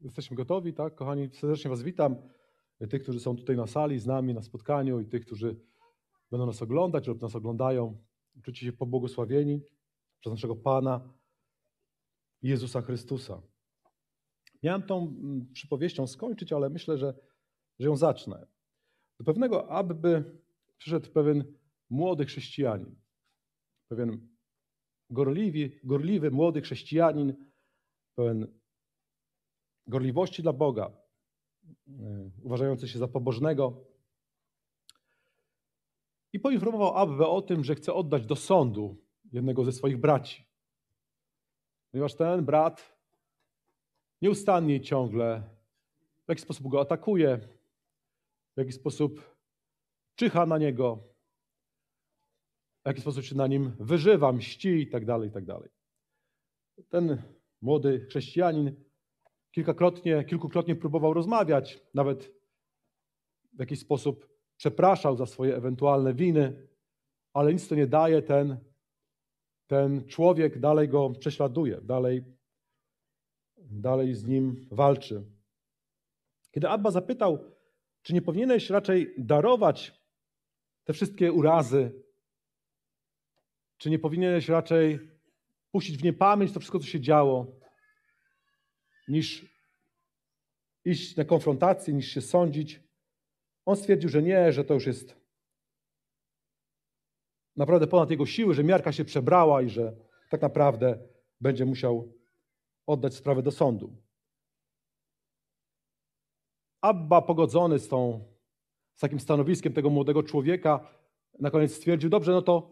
Jesteśmy gotowi, tak? Kochani, serdecznie Was witam. Tych, którzy są tutaj na sali z nami na spotkaniu i tych, którzy będą nas oglądać lub nas oglądają. Czujcie się pobłogosławieni przez naszego Pana Jezusa Chrystusa. Miałem tą mm, przypowieścią skończyć, ale myślę, że, że ją zacznę. Do pewnego aby przyszedł pewien młody chrześcijanin, pewien gorliwy, gorliwy młody chrześcijanin, pełen gorliwości dla Boga, e, uważający się za pobożnego. I poinformował Abwę o tym, że chce oddać do sądu jednego ze swoich braci. Ponieważ ten brat nieustannie i ciągle w jakiś sposób go atakuje, w jakiś sposób czyha na niego, w jakiś sposób się na nim wyżywa, mści i tak dalej, i tak dalej. Ten młody chrześcijanin kilkakrotnie, kilkukrotnie próbował rozmawiać, nawet w jakiś sposób przepraszał za swoje ewentualne winy, ale nic to nie daje, ten, ten człowiek dalej go prześladuje, dalej, dalej z nim walczy. Kiedy Abba zapytał, czy nie powinieneś raczej darować te wszystkie urazy, czy nie powinieneś raczej puścić w niepamięć to wszystko, co się działo, niż iść na konfrontację, niż się sądzić. On stwierdził, że nie, że to już jest naprawdę ponad jego siły, że miarka się przebrała i że tak naprawdę będzie musiał oddać sprawę do sądu. Abba pogodzony z, tą, z takim stanowiskiem tego młodego człowieka, na koniec stwierdził, dobrze, no to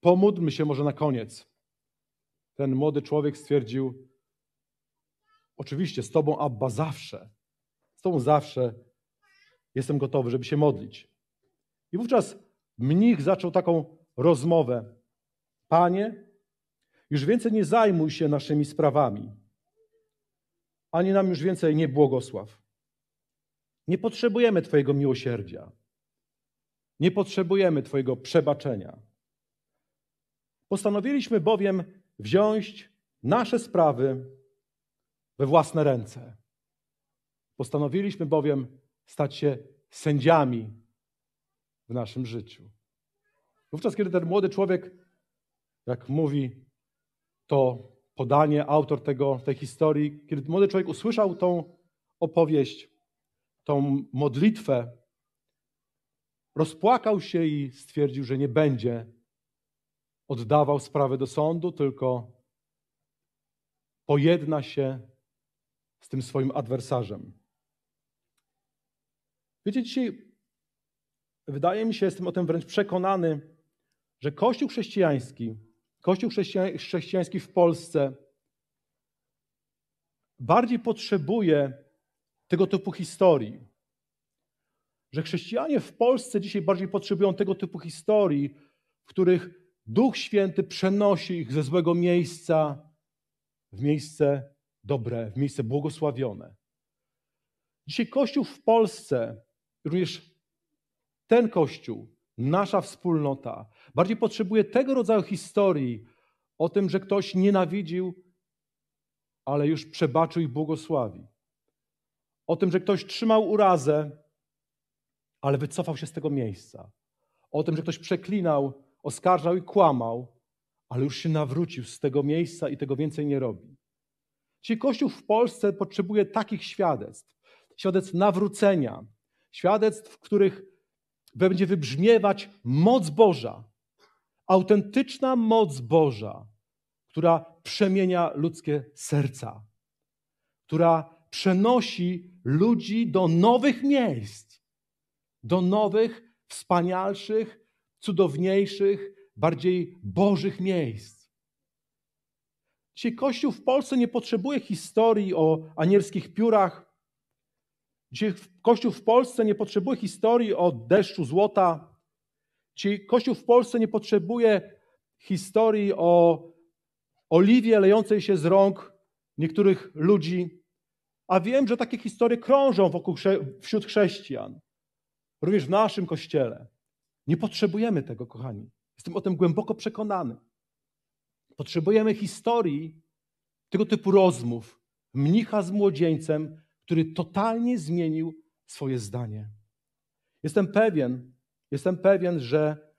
pomódlmy się może na koniec. Ten młody człowiek stwierdził, Oczywiście z Tobą, Abba, zawsze. Z Tobą zawsze jestem gotowy, żeby się modlić. I wówczas mnich zaczął taką rozmowę. Panie, już więcej nie zajmuj się naszymi sprawami, ani nam już więcej nie błogosław. Nie potrzebujemy Twojego miłosierdzia. Nie potrzebujemy Twojego przebaczenia. Postanowiliśmy bowiem wziąć nasze sprawy we własne ręce. Postanowiliśmy bowiem stać się sędziami w naszym życiu. Wówczas, kiedy ten młody człowiek, jak mówi to podanie, autor tego, tej historii, kiedy młody człowiek usłyszał tą opowieść, tą modlitwę, rozpłakał się i stwierdził, że nie będzie oddawał sprawy do sądu, tylko pojedna się z tym swoim adwersarzem. Wiecie, dzisiaj wydaje mi się, jestem o tym wręcz przekonany, że Kościół chrześcijański, Kościół chrześcijański w Polsce bardziej potrzebuje tego typu historii. Że chrześcijanie w Polsce dzisiaj bardziej potrzebują tego typu historii, w których Duch Święty przenosi ich ze złego miejsca w miejsce dobre, w miejsce błogosławione. Dzisiaj Kościół w Polsce, również ten Kościół, nasza wspólnota, bardziej potrzebuje tego rodzaju historii o tym, że ktoś nienawidził, ale już przebaczył i błogosławi. O tym, że ktoś trzymał urazę, ale wycofał się z tego miejsca. O tym, że ktoś przeklinał, oskarżał i kłamał, ale już się nawrócił z tego miejsca i tego więcej nie robi. Dzisiaj Kościół w Polsce potrzebuje takich świadectw. Świadectw nawrócenia, świadectw, w których będzie wybrzmiewać moc Boża, autentyczna moc Boża, która przemienia ludzkie serca, która przenosi ludzi do nowych miejsc, do nowych, wspanialszych, cudowniejszych, bardziej bożych miejsc. Dzisiaj Kościół w Polsce nie potrzebuje historii o anielskich piórach. Dzisiaj Kościół w Polsce nie potrzebuje historii o deszczu złota. Dzisiaj Kościół w Polsce nie potrzebuje historii o oliwie lejącej się z rąk niektórych ludzi. A wiem, że takie historie krążą wokół, wśród chrześcijan, również w naszym kościele. Nie potrzebujemy tego, kochani. Jestem o tym głęboko przekonany. Potrzebujemy historii tego typu rozmów mnicha z młodzieńcem, który totalnie zmienił swoje zdanie. Jestem pewien, jestem pewien, że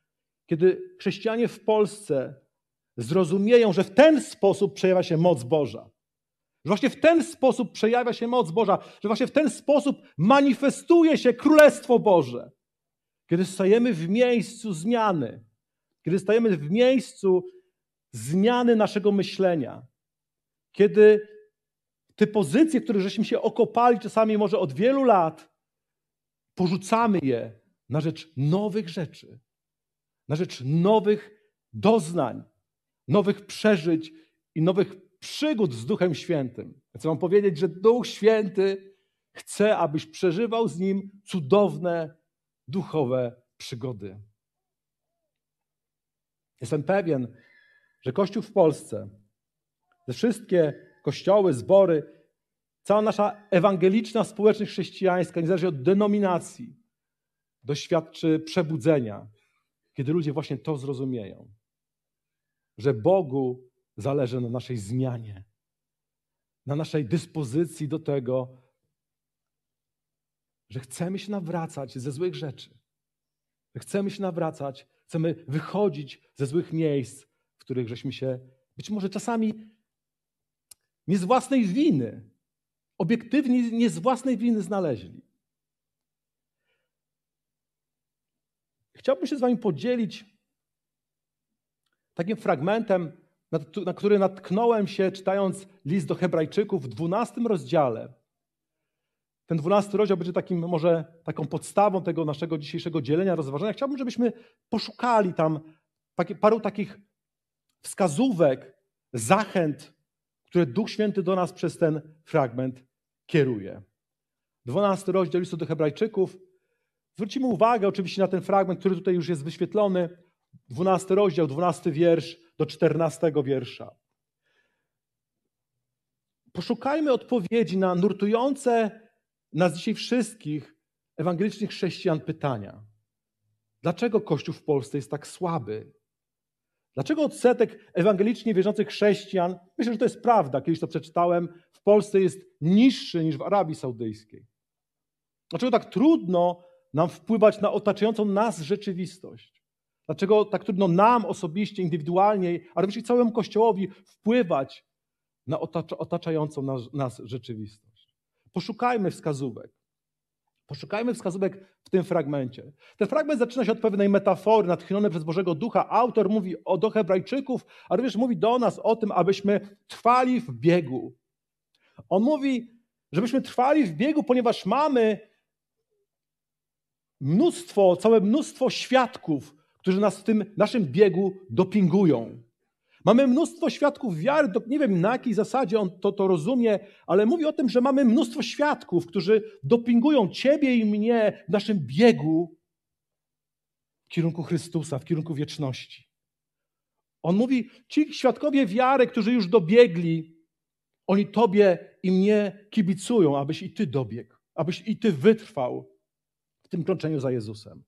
kiedy chrześcijanie w Polsce zrozumieją, że w ten sposób przejawia się moc Boża, że właśnie w ten sposób przejawia się moc Boża, że właśnie w ten sposób manifestuje się Królestwo Boże. Kiedy stajemy w miejscu zmiany, kiedy stajemy w miejscu zmiany naszego myślenia, kiedy te pozycje, których żeśmy się okopali czasami może od wielu lat, porzucamy je na rzecz nowych rzeczy, na rzecz nowych doznań, nowych przeżyć i nowych przygód z Duchem Świętym. Chcę Wam powiedzieć, że Duch Święty chce, abyś przeżywał z Nim cudowne, duchowe przygody. Jestem pewien, że Kościół w Polsce, te wszystkie kościoły, zbory, cała nasza ewangeliczna społeczność chrześcijańska, niezależnie od denominacji, doświadczy przebudzenia, kiedy ludzie właśnie to zrozumieją, że Bogu zależy na naszej zmianie, na naszej dyspozycji do tego, że chcemy się nawracać ze złych rzeczy, chcemy się nawracać, chcemy wychodzić ze złych miejsc, których żeśmy się być może czasami nie z własnej winy, obiektywnie nie z własnej winy znaleźli. Chciałbym się z Wami podzielić takim fragmentem na który natknąłem się czytając list do Hebrajczyków w 12 rozdziale. Ten 12 rozdział będzie takim może taką podstawą tego naszego dzisiejszego dzielenia, rozważania. Chciałbym, żebyśmy poszukali tam paru takich wskazówek, zachęt, które Duch Święty do nas przez ten fragment kieruje. 12 rozdział listu do Hebrajczyków. Zwrócimy uwagę oczywiście na ten fragment, który tutaj już jest wyświetlony. 12 rozdział, 12 wiersz do 14 wiersza. Poszukajmy odpowiedzi na nurtujące nas dzisiaj wszystkich ewangelicznych chrześcijan pytania. Dlaczego Kościół w Polsce jest tak słaby? Dlaczego odsetek ewangelicznie wierzących chrześcijan, myślę, że to jest prawda, kiedyś to przeczytałem, w Polsce jest niższy niż w Arabii Saudyjskiej? Dlaczego tak trudno nam wpływać na otaczającą nas rzeczywistość? Dlaczego tak trudno nam osobiście, indywidualnie, ale również całemu Kościołowi wpływać na otaczającą nas, nas rzeczywistość? Poszukajmy wskazówek. Poszukajmy wskazówek w tym fragmencie. Ten fragment zaczyna się od pewnej metafory natchniony przez Bożego Ducha. Autor mówi o, do Hebrajczyków, a również mówi do nas o tym, abyśmy trwali w biegu. On mówi, żebyśmy trwali w biegu, ponieważ mamy mnóstwo, całe mnóstwo świadków, którzy nas w tym naszym biegu dopingują. Mamy mnóstwo świadków wiary, nie wiem na jakiej zasadzie on to, to rozumie, ale mówi o tym, że mamy mnóstwo świadków, którzy dopingują Ciebie i mnie w naszym biegu w kierunku Chrystusa, w kierunku wieczności. On mówi, ci świadkowie wiary, którzy już dobiegli, oni Tobie i mnie kibicują, abyś i Ty dobiegł, abyś i Ty wytrwał w tym krączeniu za Jezusem.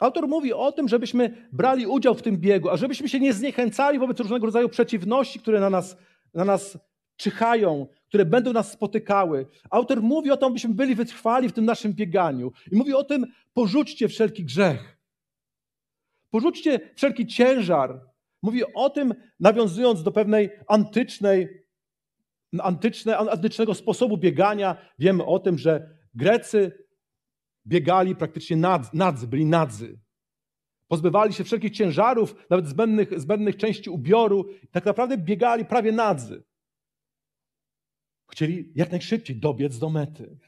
Autor mówi o tym, żebyśmy brali udział w tym biegu, a żebyśmy się nie zniechęcali wobec różnego rodzaju przeciwności, które na nas, na nas czyhają, które będą nas spotykały. Autor mówi o tym, byśmy byli wytrwali w tym naszym bieganiu. I mówi o tym, porzućcie wszelki grzech. Porzućcie wszelki ciężar. Mówi o tym, nawiązując do pewnej antycznej, antyczne, antycznego sposobu biegania. Wiemy o tym, że Grecy biegali praktycznie nad, nadzy, byli nadzy. Pozbywali się wszelkich ciężarów, nawet zbędnych, zbędnych części ubioru. Tak naprawdę biegali prawie nadzy. Chcieli jak najszybciej dobiec do mety.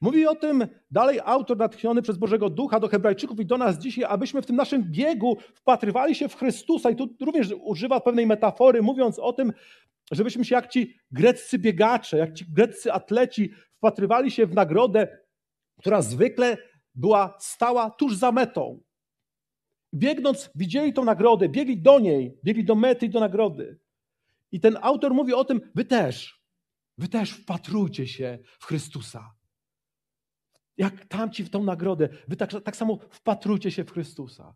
Mówi o tym dalej autor natchniony przez Bożego Ducha do Hebrajczyków i do nas dzisiaj, abyśmy w tym naszym biegu wpatrywali się w Chrystusa. I tu również używa pewnej metafory, mówiąc o tym, żebyśmy się jak ci greccy biegacze, jak ci greccy atleci wpatrywali się w nagrodę która zwykle była stała tuż za metą. Biegnąc, widzieli tą nagrodę, biegli do niej, biegli do mety i do nagrody. I ten autor mówi o tym, wy też, wy też wpatrujcie się w Chrystusa. Jak tamci w tą nagrodę, wy tak, tak samo wpatrujcie się w Chrystusa.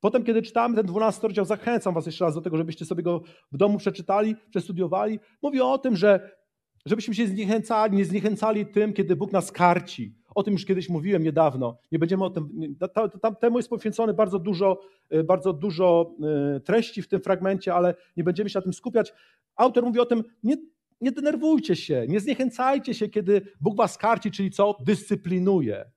Potem, kiedy czytamy ten 12 rozdział, zachęcam was jeszcze raz do tego, żebyście sobie go w domu przeczytali, przestudiowali. Mówi o tym, że żebyśmy się zniechęcali, nie zniechęcali tym, kiedy Bóg nas karci. O tym już kiedyś mówiłem niedawno. Nie będziemy o tym. Temu jest poświęcone bardzo dużo, e, bardzo dużo e, treści w tym fragmencie, ale nie będziemy się na tym skupiać. Autor mówi o tym, nie, nie denerwujcie się, nie zniechęcajcie się, kiedy Bóg was karci, czyli co? Dyscyplinuje.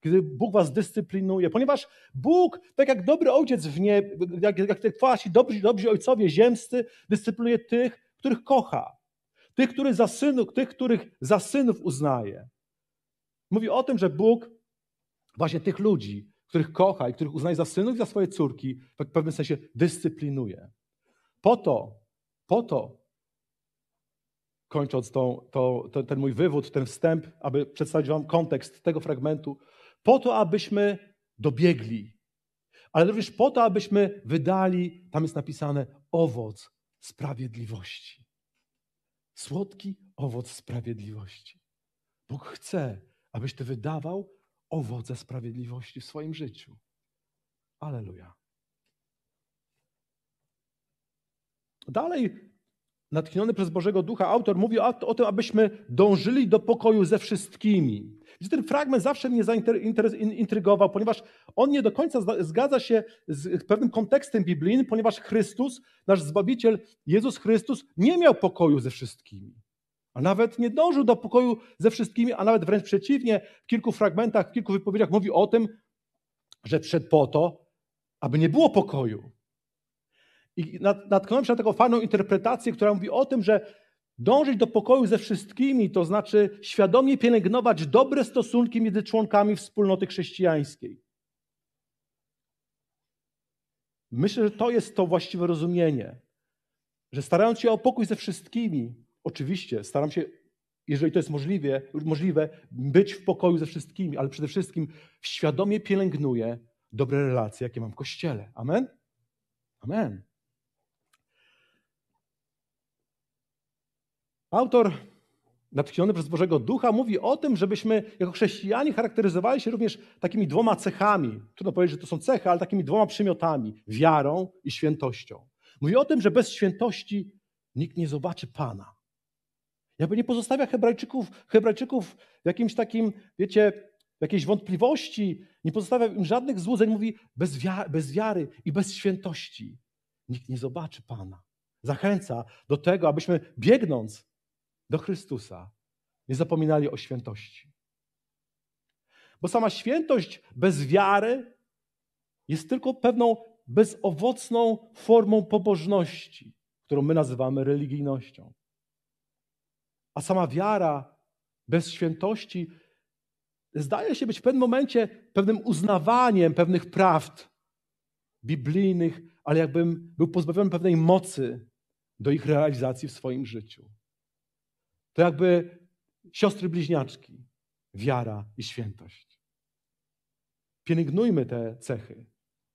Kiedy Bóg was dyscyplinuje, ponieważ Bóg, tak jak dobry ojciec w nie, jak, jak, jak wasi dobrzy, dobrzy ojcowie ziemscy, dyscyplinuje tych, których kocha. Tych, których za synów, tych, których za synów uznaje. Mówi o tym, że Bóg właśnie tych ludzi, których kocha i których uznaje za synów i za swoje córki, w pewnym sensie dyscyplinuje. Po to, po to, kończąc to, to, ten mój wywód, ten wstęp, aby przedstawić Wam kontekst tego fragmentu, po to, abyśmy dobiegli, ale również po to, abyśmy wydali, tam jest napisane, owoc sprawiedliwości. Słodki owoc sprawiedliwości. Bóg chce, abyś ty wydawał owoce sprawiedliwości w swoim życiu. Aleluja. Dalej, natchniony przez Bożego Ducha, autor mówi o, o tym, abyśmy dążyli do pokoju ze wszystkimi. Wiecie, ten fragment zawsze mnie zaintrygował, ponieważ on nie do końca zgadza się z pewnym kontekstem biblijnym, ponieważ Chrystus, nasz Zbawiciel, Jezus Chrystus, nie miał pokoju ze wszystkimi. A nawet nie dążył do pokoju ze wszystkimi, a nawet wręcz przeciwnie, w kilku fragmentach, w kilku wypowiedziach mówi o tym, że przed po to, aby nie było pokoju. I natknąłem się na taką fajną interpretację, która mówi o tym, że dążyć do pokoju ze wszystkimi, to znaczy świadomie pielęgnować dobre stosunki między członkami wspólnoty chrześcijańskiej. Myślę, że to jest to właściwe rozumienie, że starając się o pokój ze wszystkimi, Oczywiście staram się, jeżeli to jest możliwe, możliwe, być w pokoju ze wszystkimi, ale przede wszystkim świadomie pielęgnuję dobre relacje, jakie mam w kościele. Amen? Amen. Autor natchniony przez Bożego Ducha mówi o tym, żebyśmy jako chrześcijanie charakteryzowali się również takimi dwoma cechami. Trudno powiedzieć, że to są cechy, ale takimi dwoma przymiotami: wiarą i świętością. Mówi o tym, że bez świętości nikt nie zobaczy Pana. Jakby nie pozostawia Hebrajczyków, Hebrajczyków w jakimś takim, wiecie, jakiejś wątpliwości, nie pozostawia im żadnych złudzeń, mówi bez, wiary, bez wiary i bez świętości nikt nie zobaczy Pana. Zachęca do tego, abyśmy biegnąc do Chrystusa nie zapominali o świętości. Bo sama świętość bez wiary jest tylko pewną bezowocną formą pobożności, którą my nazywamy religijnością. A sama wiara bez świętości zdaje się być w pewnym momencie pewnym uznawaniem pewnych prawd biblijnych, ale jakbym był pozbawiony pewnej mocy do ich realizacji w swoim życiu. To jakby siostry bliźniaczki, wiara i świętość. Pielęgnujmy te cechy,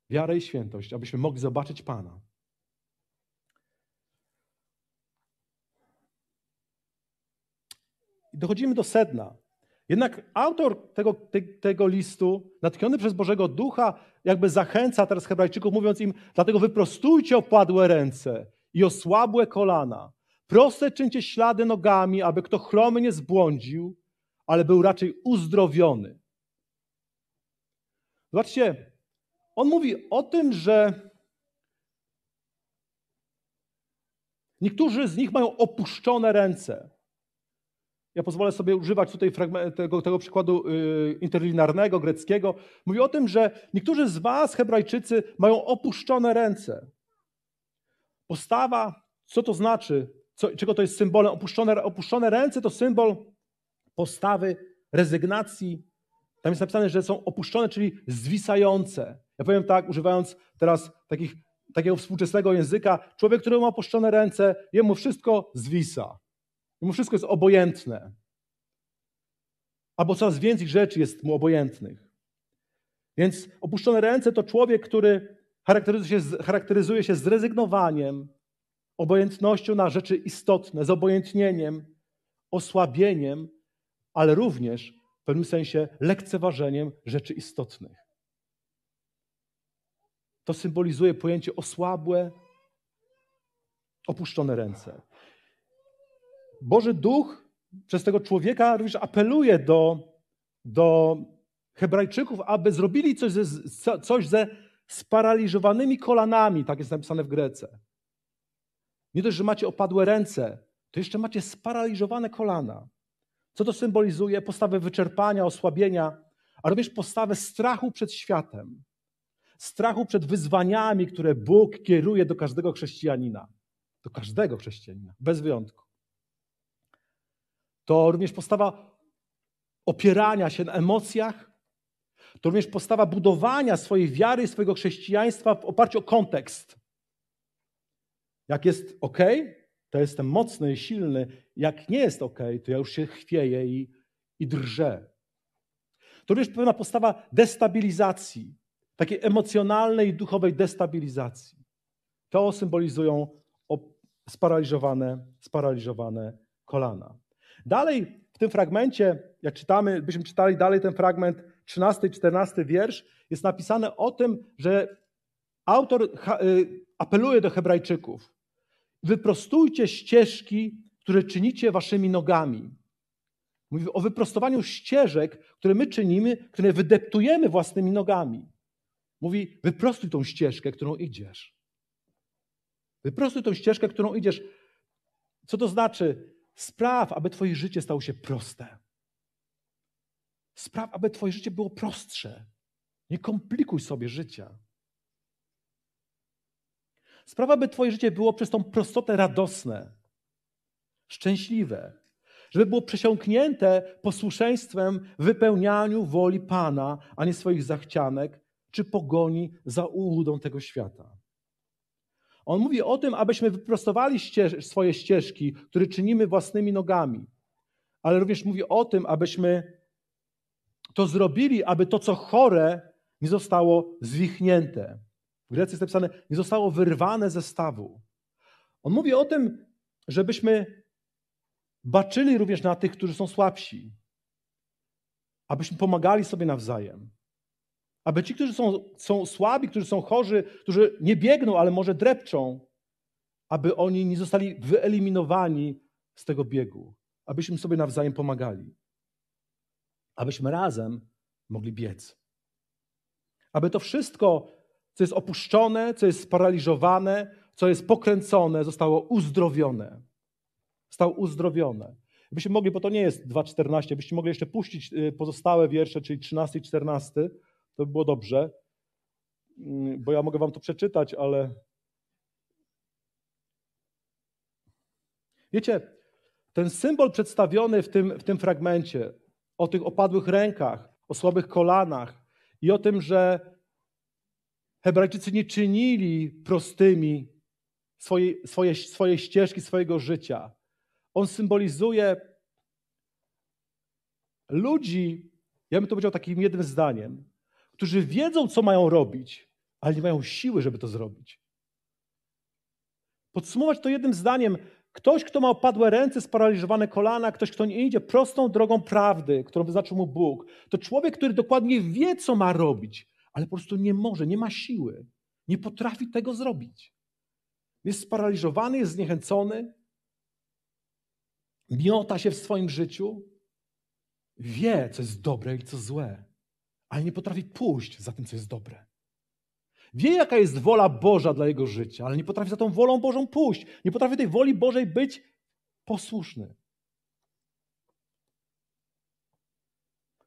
wiarę i świętość, abyśmy mogli zobaczyć Pana. I dochodzimy do sedna. Jednak autor tego, te, tego listu, natchniony przez Bożego Ducha, jakby zachęca teraz Hebrajczyków, mówiąc im: Dlatego wyprostujcie opadłe ręce i osłabłe kolana. Proste czyńcie ślady nogami, aby kto chromy nie zbłądził, ale był raczej uzdrowiony. Zobaczcie, on mówi o tym, że niektórzy z nich mają opuszczone ręce. Ja pozwolę sobie używać tutaj tego, tego przykładu y, interlinarnego, greckiego. Mówi o tym, że niektórzy z Was, Hebrajczycy, mają opuszczone ręce. Postawa, co to znaczy? Co, czego to jest symbolem? Opuszczone, opuszczone ręce to symbol postawy rezygnacji. Tam jest napisane, że są opuszczone, czyli zwisające. Ja powiem tak, używając teraz takich, takiego współczesnego języka. Człowiek, który ma opuszczone ręce, jemu wszystko zwisa. Mu wszystko jest obojętne. Albo coraz więcej rzeczy jest mu obojętnych. Więc opuszczone ręce to człowiek, który charakteryzuje się, charakteryzuje się zrezygnowaniem, obojętnością na rzeczy istotne, zobojętnieniem, osłabieniem, ale również w pewnym sensie lekceważeniem rzeczy istotnych. To symbolizuje pojęcie osłabłe, opuszczone ręce. Boży Duch przez tego człowieka również apeluje do, do Hebrajczyków, aby zrobili coś ze, coś ze sparaliżowanymi kolanami, tak jest napisane w Grece. Nie dość, że macie opadłe ręce, to jeszcze macie sparaliżowane kolana. Co to symbolizuje? Postawę wyczerpania, osłabienia, a również postawę strachu przed światem. Strachu przed wyzwaniami, które Bóg kieruje do każdego chrześcijanina. Do każdego chrześcijanina, bez wyjątku. To również postawa opierania się na emocjach, to również postawa budowania swojej wiary, swojego chrześcijaństwa w oparciu o kontekst. Jak jest ok, to jestem mocny i silny. Jak nie jest ok, to ja już się chwieję i, i drżę. To również pewna postawa destabilizacji, takiej emocjonalnej i duchowej destabilizacji. To symbolizują sparaliżowane, sparaliżowane kolana. Dalej w tym fragmencie, jak czytamy, byśmy czytali dalej ten fragment, 13 i 14 wiersz, jest napisane o tym, że autor y, apeluje do Hebrajczyków. Wyprostujcie ścieżki, które czynicie waszymi nogami. Mówi o wyprostowaniu ścieżek, które my czynimy, które wydeptujemy własnymi nogami. Mówi, wyprostuj tą ścieżkę, którą idziesz. Wyprostuj tą ścieżkę, którą idziesz. Co to znaczy? Spraw, aby Twoje życie stało się proste. Spraw, aby Twoje życie było prostsze. Nie komplikuj sobie życia. Spraw, aby Twoje życie było przez tą prostotę radosne, szczęśliwe, żeby było przesiąknięte posłuszeństwem wypełnianiu woli Pana, a nie swoich zachcianek czy pogoni za ułudą tego świata. On mówi o tym, abyśmy wyprostowali ścież swoje ścieżki, które czynimy własnymi nogami, ale również mówi o tym, abyśmy to zrobili, aby to, co chore, nie zostało zwichnięte. W Grecji jest napisane, nie zostało wyrwane ze stawu. On mówi o tym, żebyśmy baczyli również na tych, którzy są słabsi, abyśmy pomagali sobie nawzajem. Aby ci, którzy są, są słabi, którzy są chorzy, którzy nie biegną, ale może drepczą, aby oni nie zostali wyeliminowani z tego biegu. Abyśmy sobie nawzajem pomagali. Abyśmy razem mogli biec. Aby to wszystko, co jest opuszczone, co jest sparaliżowane, co jest pokręcone, zostało uzdrowione. Zostało uzdrowione. Byśmy mogli, bo to nie jest 2,14, byście mogli jeszcze puścić y, pozostałe wiersze, czyli 13 i 14 to by było dobrze, mm, bo ja mogę wam to przeczytać, ale. Wiecie, ten symbol przedstawiony w tym, w tym fragmencie o tych opadłych rękach, o słabych kolanach i o tym, że Hebrajczycy nie czynili prostymi swoje, swoje, swoje ścieżki swojego życia. On symbolizuje ludzi, ja bym to powiedział takim jednym zdaniem, którzy wiedzą, co mają robić, ale nie mają siły, żeby to zrobić. Podsumować to jednym zdaniem. Ktoś, kto ma opadłe ręce, sparaliżowane kolana, ktoś, kto nie idzie prostą drogą prawdy, którą wyznaczył mu Bóg, to człowiek, który dokładnie wie, co ma robić, ale po prostu nie może, nie ma siły, nie potrafi tego zrobić. Jest sparaliżowany, jest zniechęcony, miota się w swoim życiu, wie, co jest dobre i co złe ale nie potrafi pójść za tym, co jest dobre. Wie, jaka jest wola Boża dla jego życia, ale nie potrafi za tą wolą Bożą pójść. Nie potrafi tej woli Bożej być posłuszny.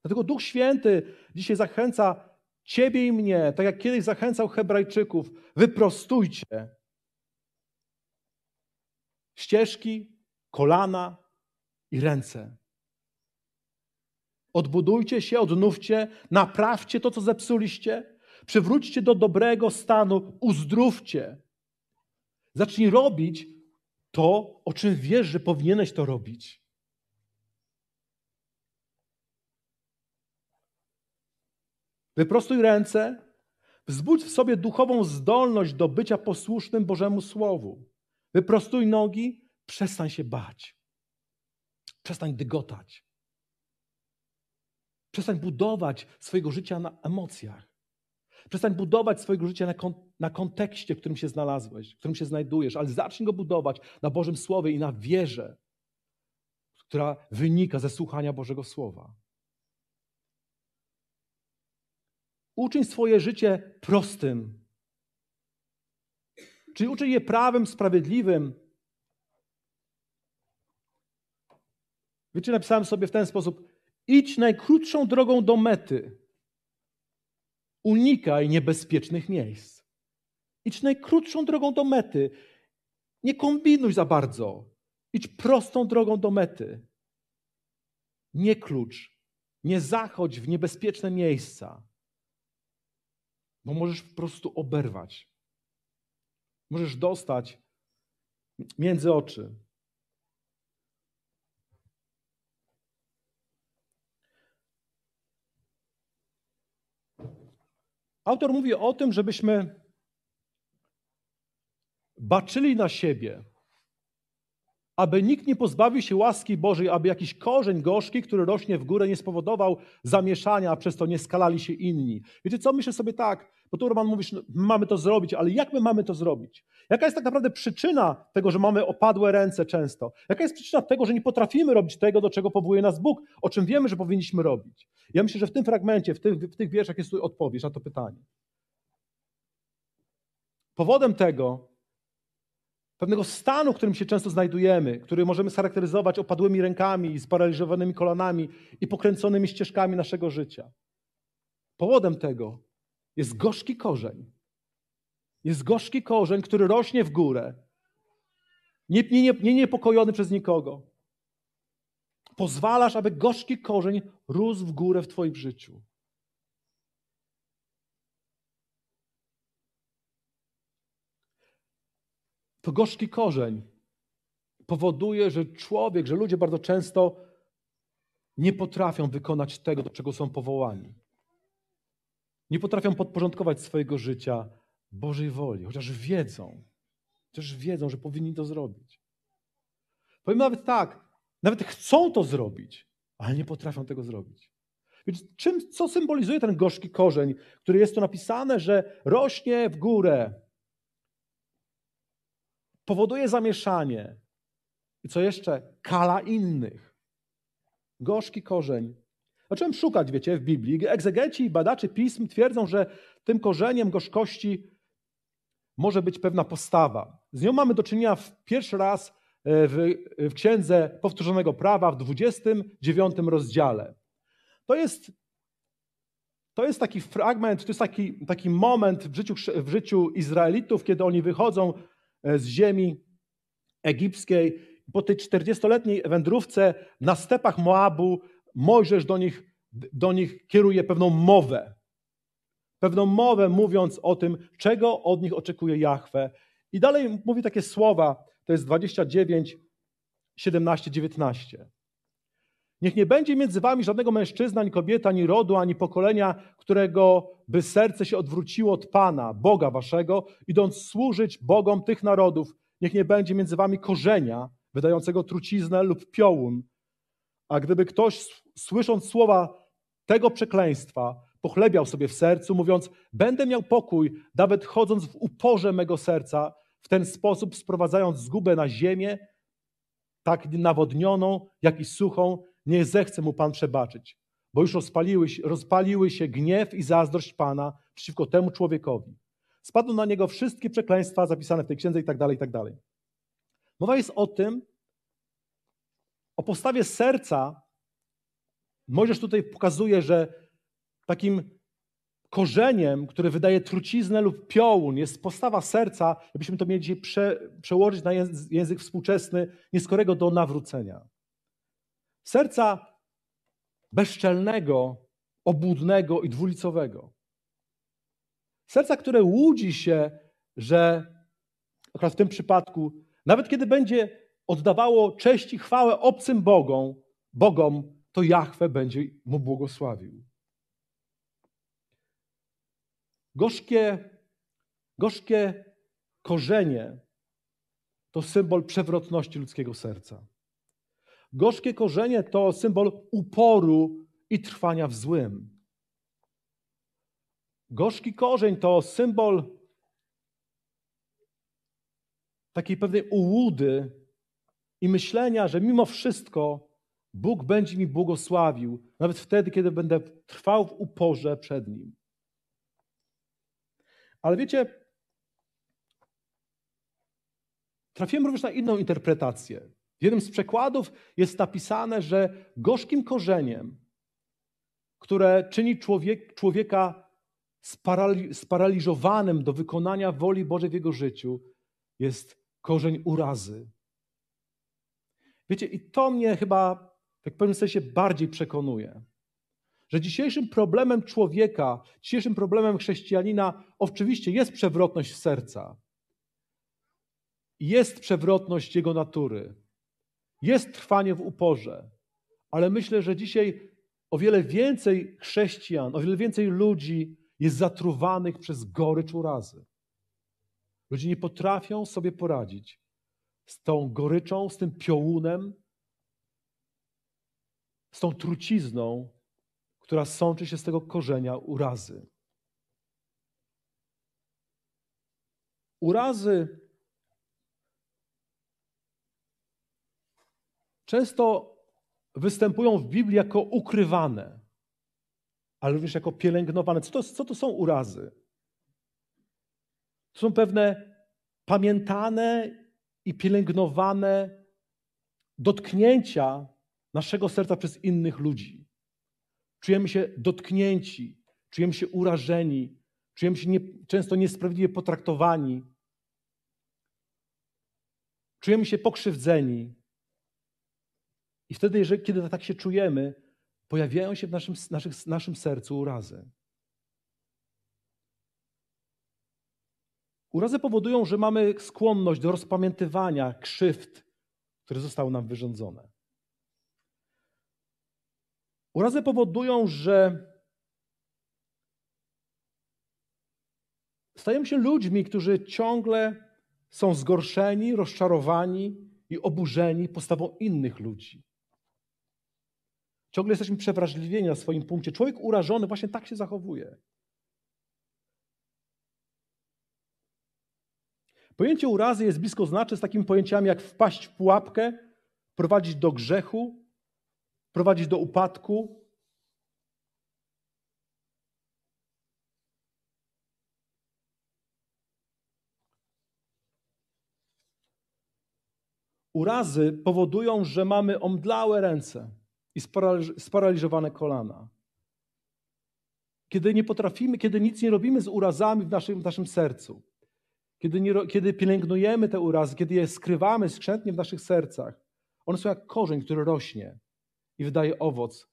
Dlatego Duch Święty dzisiaj zachęca Ciebie i mnie, tak jak kiedyś zachęcał Hebrajczyków, wyprostujcie ścieżki, kolana i ręce. Odbudujcie się, odnówcie, naprawcie to, co zepsuliście, przywróćcie do dobrego stanu, uzdrówcie. Zacznij robić to, o czym wiesz, że powinieneś to robić. Wyprostuj ręce, wzbudź w sobie duchową zdolność do bycia posłusznym Bożemu Słowu. Wyprostuj nogi, przestań się bać. Przestań dygotać. Przestań budować swojego życia na emocjach. Przestań budować swojego życia na, kon na kontekście, w którym się znalazłeś, w którym się znajdujesz, ale zacznij go budować na Bożym Słowie i na wierze, która wynika ze słuchania Bożego Słowa. Uczyń swoje życie prostym. Czyli uczyń je prawem, sprawiedliwym. Wiecie, napisałem sobie w ten sposób: idź najkrótszą drogą do mety. Unikaj niebezpiecznych miejsc. Idź najkrótszą drogą do mety. Nie kombinuj za bardzo. Idź prostą drogą do mety. Nie klucz. Nie zachodź w niebezpieczne miejsca bo możesz po prostu oberwać. Możesz dostać między oczy. Autor mówi o tym, żebyśmy baczyli na siebie, aby nikt nie pozbawił się łaski Bożej, aby jakiś korzeń gorzki, który rośnie w górę, nie spowodował zamieszania, a przez to nie skalali się inni. Wiecie co, myślę sobie tak, bo tu Roman mówisz, no, mamy to zrobić, ale jak my mamy to zrobić? Jaka jest tak naprawdę przyczyna tego, że mamy opadłe ręce często? Jaka jest przyczyna tego, że nie potrafimy robić tego, do czego powołuje nas Bóg, o czym wiemy, że powinniśmy robić? Ja myślę, że w tym fragmencie, w tych, w tych wierszach jest tu odpowiedź na to pytanie. Powodem tego pewnego stanu, w którym się często znajdujemy, który możemy scharakteryzować opadłymi rękami, sparaliżowanymi kolanami i pokręconymi ścieżkami naszego życia. Powodem tego jest gorzki korzeń. Jest gorzki korzeń, który rośnie w górę. Nie, nie, nie niepokojony przez nikogo. Pozwalasz, aby gorzki korzeń rósł w górę w Twoim życiu. to gorzki korzeń powoduje, że człowiek, że ludzie bardzo często nie potrafią wykonać tego, do czego są powołani. Nie potrafią podporządkować swojego życia Bożej woli, chociaż wiedzą, chociaż wiedzą, że powinni to zrobić. Powiem nawet tak, nawet chcą to zrobić, ale nie potrafią tego zrobić. Więc czym, co symbolizuje ten gorzki korzeń, który jest tu napisane, że rośnie w górę, powoduje zamieszanie. I co jeszcze? Kala innych. Gorzki korzeń. Zacząłem szukać, wiecie, w Biblii. Egzegeci i badacze pism twierdzą, że tym korzeniem gorzkości może być pewna postawa. Z nią mamy do czynienia w pierwszy raz e, w, w Księdze Powtórzonego Prawa w 29 rozdziale. To jest, to jest taki fragment, to jest taki, taki moment w życiu, w życiu Izraelitów, kiedy oni wychodzą E, z ziemi egipskiej. Po tej 40-letniej wędrówce na stepach Moabu Mojżesz do nich, do nich kieruje pewną mowę. Pewną mowę mówiąc o tym, czego od nich oczekuje Jahwe. I dalej mówi takie słowa, to jest 29, 17, 19. Niech nie będzie między wami żadnego mężczyzna, ani kobieta, ani rodu, ani pokolenia, którego by serce się odwróciło od Pana, Boga waszego, idąc służyć Bogom tych narodów. Niech nie będzie między wami korzenia wydającego truciznę lub piołun. A gdyby ktoś, słysząc słowa tego przekleństwa, pochlebiał sobie w sercu, mówiąc: Będę miał pokój, nawet chodząc w uporze mego serca, w ten sposób sprowadzając zgubę na ziemię, tak nawodnioną, jak i suchą, nie zechce mu Pan przebaczyć, bo już rozpaliły, rozpaliły się gniew i zazdrość Pana przeciwko temu człowiekowi. Spadną na niego wszystkie przekleństwa zapisane w tej księdze i tak dalej, i tak dalej. Mowa jest o tym, o postawie serca. Mojżesz tutaj pokazuje, że takim korzeniem, które wydaje truciznę lub piołun, jest postawa serca, jakbyśmy to mieli dzisiaj prze, przełożyć na język współczesny, nieskorego do nawrócenia. Serca bezczelnego, obłudnego i dwulicowego. Serca, które łudzi się, że akurat w tym przypadku, nawet kiedy będzie oddawało cześć i chwałę obcym Bogom, Bogom, to Jahwe będzie mu błogosławił. Gorzkie, gorzkie korzenie to symbol przewrotności ludzkiego serca. Gorzkie korzenie to symbol uporu i trwania w złym. Gorzki korzeń to symbol takiej pewnej ułudy i myślenia, że mimo wszystko Bóg będzie mi błogosławił, nawet wtedy, kiedy będę trwał w uporze przed Nim. Ale wiecie, trafiłem również na inną interpretację. W jednym z przekładów jest napisane, że gorzkim korzeniem, które czyni człowiek, człowieka sparali, sparaliżowanym do wykonania woli Bożej w jego życiu, jest korzeń urazy. Wiecie, i to mnie chyba w pewnym sensie bardziej przekonuje, że dzisiejszym problemem człowieka, dzisiejszym problemem chrześcijanina oczywiście jest przewrotność serca. Jest przewrotność jego natury. Jest trwanie w uporze. Ale myślę, że dzisiaj o wiele więcej chrześcijan, o wiele więcej ludzi jest zatruwanych przez gorycz urazy. Ludzie nie potrafią sobie poradzić z tą goryczą, z tym piołunem, z tą trucizną, która sączy się z tego korzenia urazy. Urazy często występują w Biblii jako ukrywane, ale również jako pielęgnowane. Co to, co to są urazy? To są pewne pamiętane i pielęgnowane dotknięcia naszego serca przez innych ludzi. Czujemy się dotknięci, czujemy się urażeni, czujemy się nie, często niesprawiedliwie potraktowani, czujemy się pokrzywdzeni. I wtedy, jeżeli, kiedy tak się czujemy, pojawiają się w naszym, naszych, naszym sercu urazy. Urazy powodują, że mamy skłonność do rozpamiętywania krzywd, które zostały nam wyrządzone. Urazy powodują, że stajemy się ludźmi, którzy ciągle są zgorszeni, rozczarowani i oburzeni postawą innych ludzi. Ciągle jesteśmy przewrażliwieni na swoim punkcie. Człowiek urażony właśnie tak się zachowuje. Pojęcie urazy jest blisko znaczne z takimi pojęciami jak wpaść w pułapkę, prowadzić do grzechu, prowadzić do upadku. Urazy powodują, że mamy omdlałe ręce i sparaliżowane kolana. Kiedy nie potrafimy, kiedy nic nie robimy z urazami w naszym, w naszym sercu, kiedy, nie, kiedy pielęgnujemy te urazy, kiedy je skrywamy skrzętnie w naszych sercach, one są jak korzeń, który rośnie i wydaje owoc,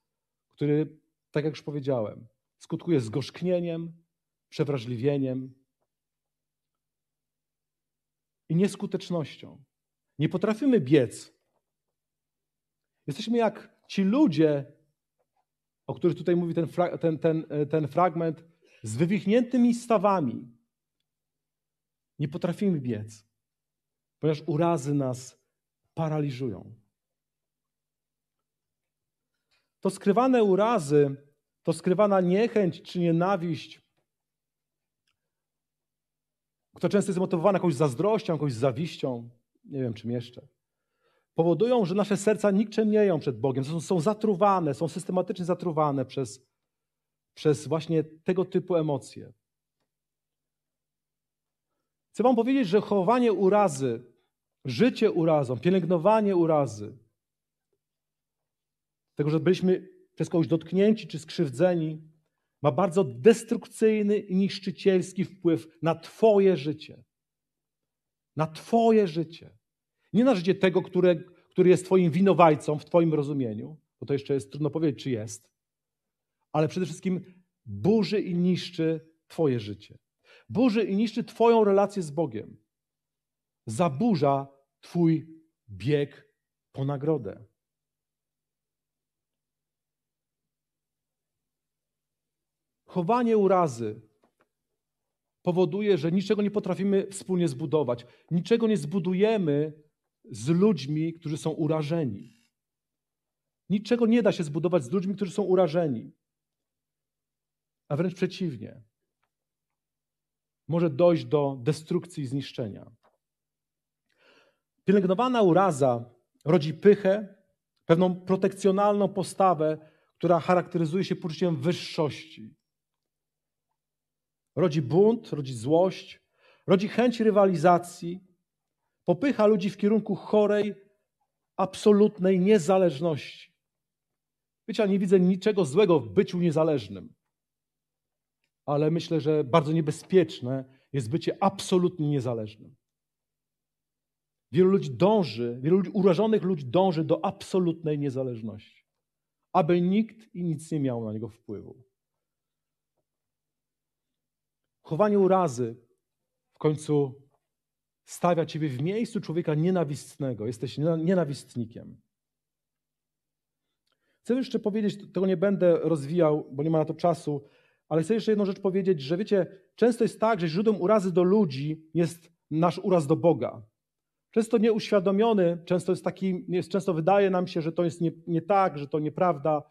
który, tak jak już powiedziałem, skutkuje zgorzknieniem, przewrażliwieniem i nieskutecznością. Nie potrafimy biec. Jesteśmy jak ci ludzie, o których tutaj mówi ten, ten, ten, ten fragment, z wywichniętymi stawami, nie potrafimy biec, ponieważ urazy nas paraliżują. To skrywane urazy, to skrywana niechęć czy nienawiść, która często jest motywowana jakąś zazdrością, jakąś zawiścią, nie wiem czym jeszcze, powodują, że nasze serca nikczemnieją przed Bogiem, są, są zatruwane, są systematycznie zatruwane przez, przez właśnie tego typu emocje. Chcę Wam powiedzieć, że chowanie urazy, życie urazą, pielęgnowanie urazy, tego, że byliśmy przez kogoś dotknięci czy skrzywdzeni, ma bardzo destrukcyjny i niszczycielski wpływ na Twoje życie. Na Twoje życie. Nie na życie tego, które, który jest Twoim winowajcą w Twoim rozumieniu, bo to jeszcze jest trudno powiedzieć, czy jest, ale przede wszystkim burzy i niszczy Twoje życie burzy i niszczy Twoją relację z Bogiem. Zaburza Twój bieg po nagrodę. Chowanie urazy powoduje, że niczego nie potrafimy wspólnie zbudować. Niczego nie zbudujemy z ludźmi, którzy są urażeni. Niczego nie da się zbudować z ludźmi, którzy są urażeni. A wręcz przeciwnie może dojść do destrukcji i zniszczenia. Pielęgnowana uraza rodzi pychę, pewną protekcjonalną postawę, która charakteryzuje się poczuciem wyższości. Rodzi bunt, rodzi złość, rodzi chęć rywalizacji, popycha ludzi w kierunku chorej, absolutnej niezależności. Wiecie, ja nie widzę niczego złego w byciu niezależnym, ale myślę, że bardzo niebezpieczne jest bycie absolutnie niezależnym. Wielu ludzi dąży, wielu ludzi, urażonych ludzi dąży do absolutnej niezależności, aby nikt i nic nie miał na niego wpływu. Chowanie urazy w końcu stawia ciebie w miejscu człowieka nienawistnego. Jesteś nienawistnikiem. Chcę jeszcze powiedzieć, tego nie będę rozwijał, bo nie ma na to czasu, ale chcę jeszcze jedną rzecz powiedzieć, że wiecie, często jest tak, że źródłem urazy do ludzi jest nasz uraz do Boga. Często nieuświadomiony, często jest taki, jest, często wydaje nam się, że to jest nie, nie tak, że to nieprawda,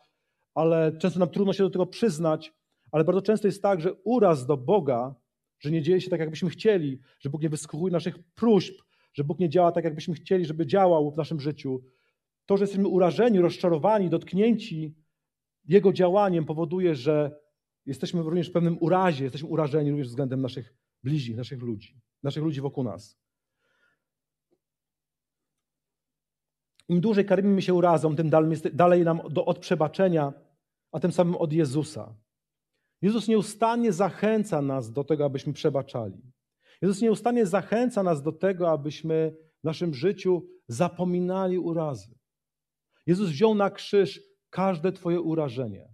ale często nam trudno się do tego przyznać, ale bardzo często jest tak, że uraz do Boga, że nie dzieje się tak, jakbyśmy chcieli, że Bóg nie wysłuchuje naszych próśb, że Bóg nie działa tak, jakbyśmy chcieli, żeby działał w naszym życiu. To, że jesteśmy urażeni, rozczarowani, dotknięci Jego działaniem, powoduje, że jesteśmy również w pewnym urazie, jesteśmy urażeni również względem naszych bliźnich, naszych ludzi, naszych ludzi wokół nas. Im dłużej karmimy się urazą, tym dalej nam do, od przebaczenia, a tym samym od Jezusa. Jezus nieustannie zachęca nas do tego, abyśmy przebaczali. Jezus nieustannie zachęca nas do tego, abyśmy w naszym życiu zapominali urazy. Jezus wziął na krzyż każde Twoje urażenie.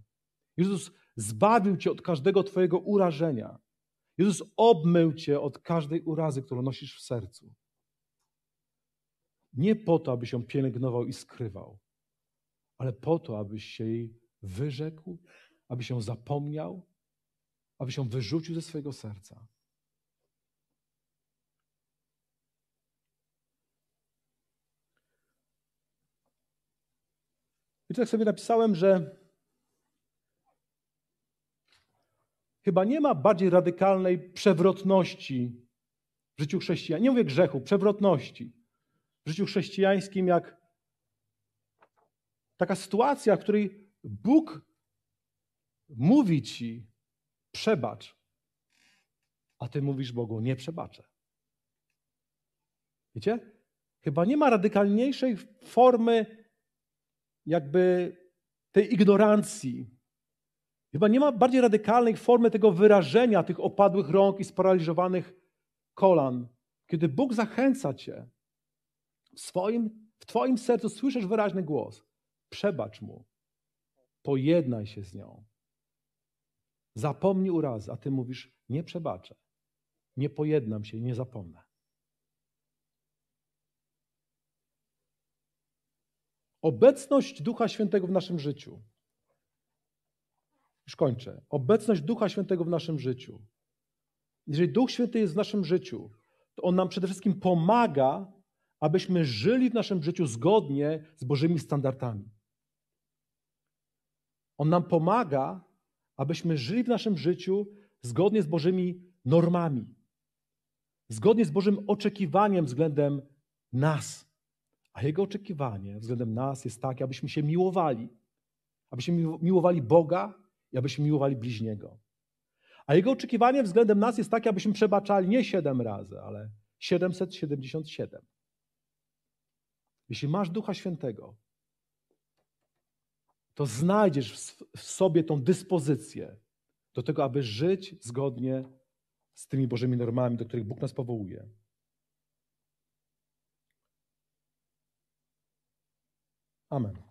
Jezus zbawił Cię od każdego Twojego urażenia. Jezus obmył Cię od każdej urazy, którą nosisz w sercu. Nie po to, aby się pielęgnował i skrywał, ale po to, abyś się jej wyrzekł, aby się zapomniał, aby się wyrzucił ze swojego serca. I tak sobie napisałem, że chyba nie ma bardziej radykalnej przewrotności w życiu chrześcijan. Nie mówię grzechu, przewrotności w życiu chrześcijańskim, jak taka sytuacja, w której Bóg mówi ci, przebacz, a ty mówisz Bogu, nie przebaczę. Wiecie? Chyba nie ma radykalniejszej formy jakby tej ignorancji. Chyba nie ma bardziej radykalnej formy tego wyrażenia tych opadłych rąk i sparaliżowanych kolan, kiedy Bóg zachęca cię w, swoim, w Twoim sercu słyszysz wyraźny głos. Przebacz mu. Pojednaj się z nią. Zapomnij urazy, a ty mówisz, nie przebaczę. Nie pojednam się, nie zapomnę. Obecność Ducha Świętego w naszym życiu. Już kończę. Obecność Ducha Świętego w naszym życiu. Jeżeli Duch Święty jest w naszym życiu, to On nam przede wszystkim pomaga abyśmy żyli w naszym życiu zgodnie z Bożymi standardami. On nam pomaga, abyśmy żyli w naszym życiu zgodnie z Bożymi normami, zgodnie z Bożym oczekiwaniem względem nas. A Jego oczekiwanie względem nas jest takie, abyśmy się miłowali, abyśmy miłowali Boga abyśmy miłowali bliźniego. A Jego oczekiwanie względem nas jest takie, abyśmy przebaczali nie siedem razy, ale 777. Jeśli masz Ducha Świętego, to znajdziesz w sobie tą dyspozycję do tego, aby żyć zgodnie z tymi Bożymi normami, do których Bóg nas powołuje. Amen.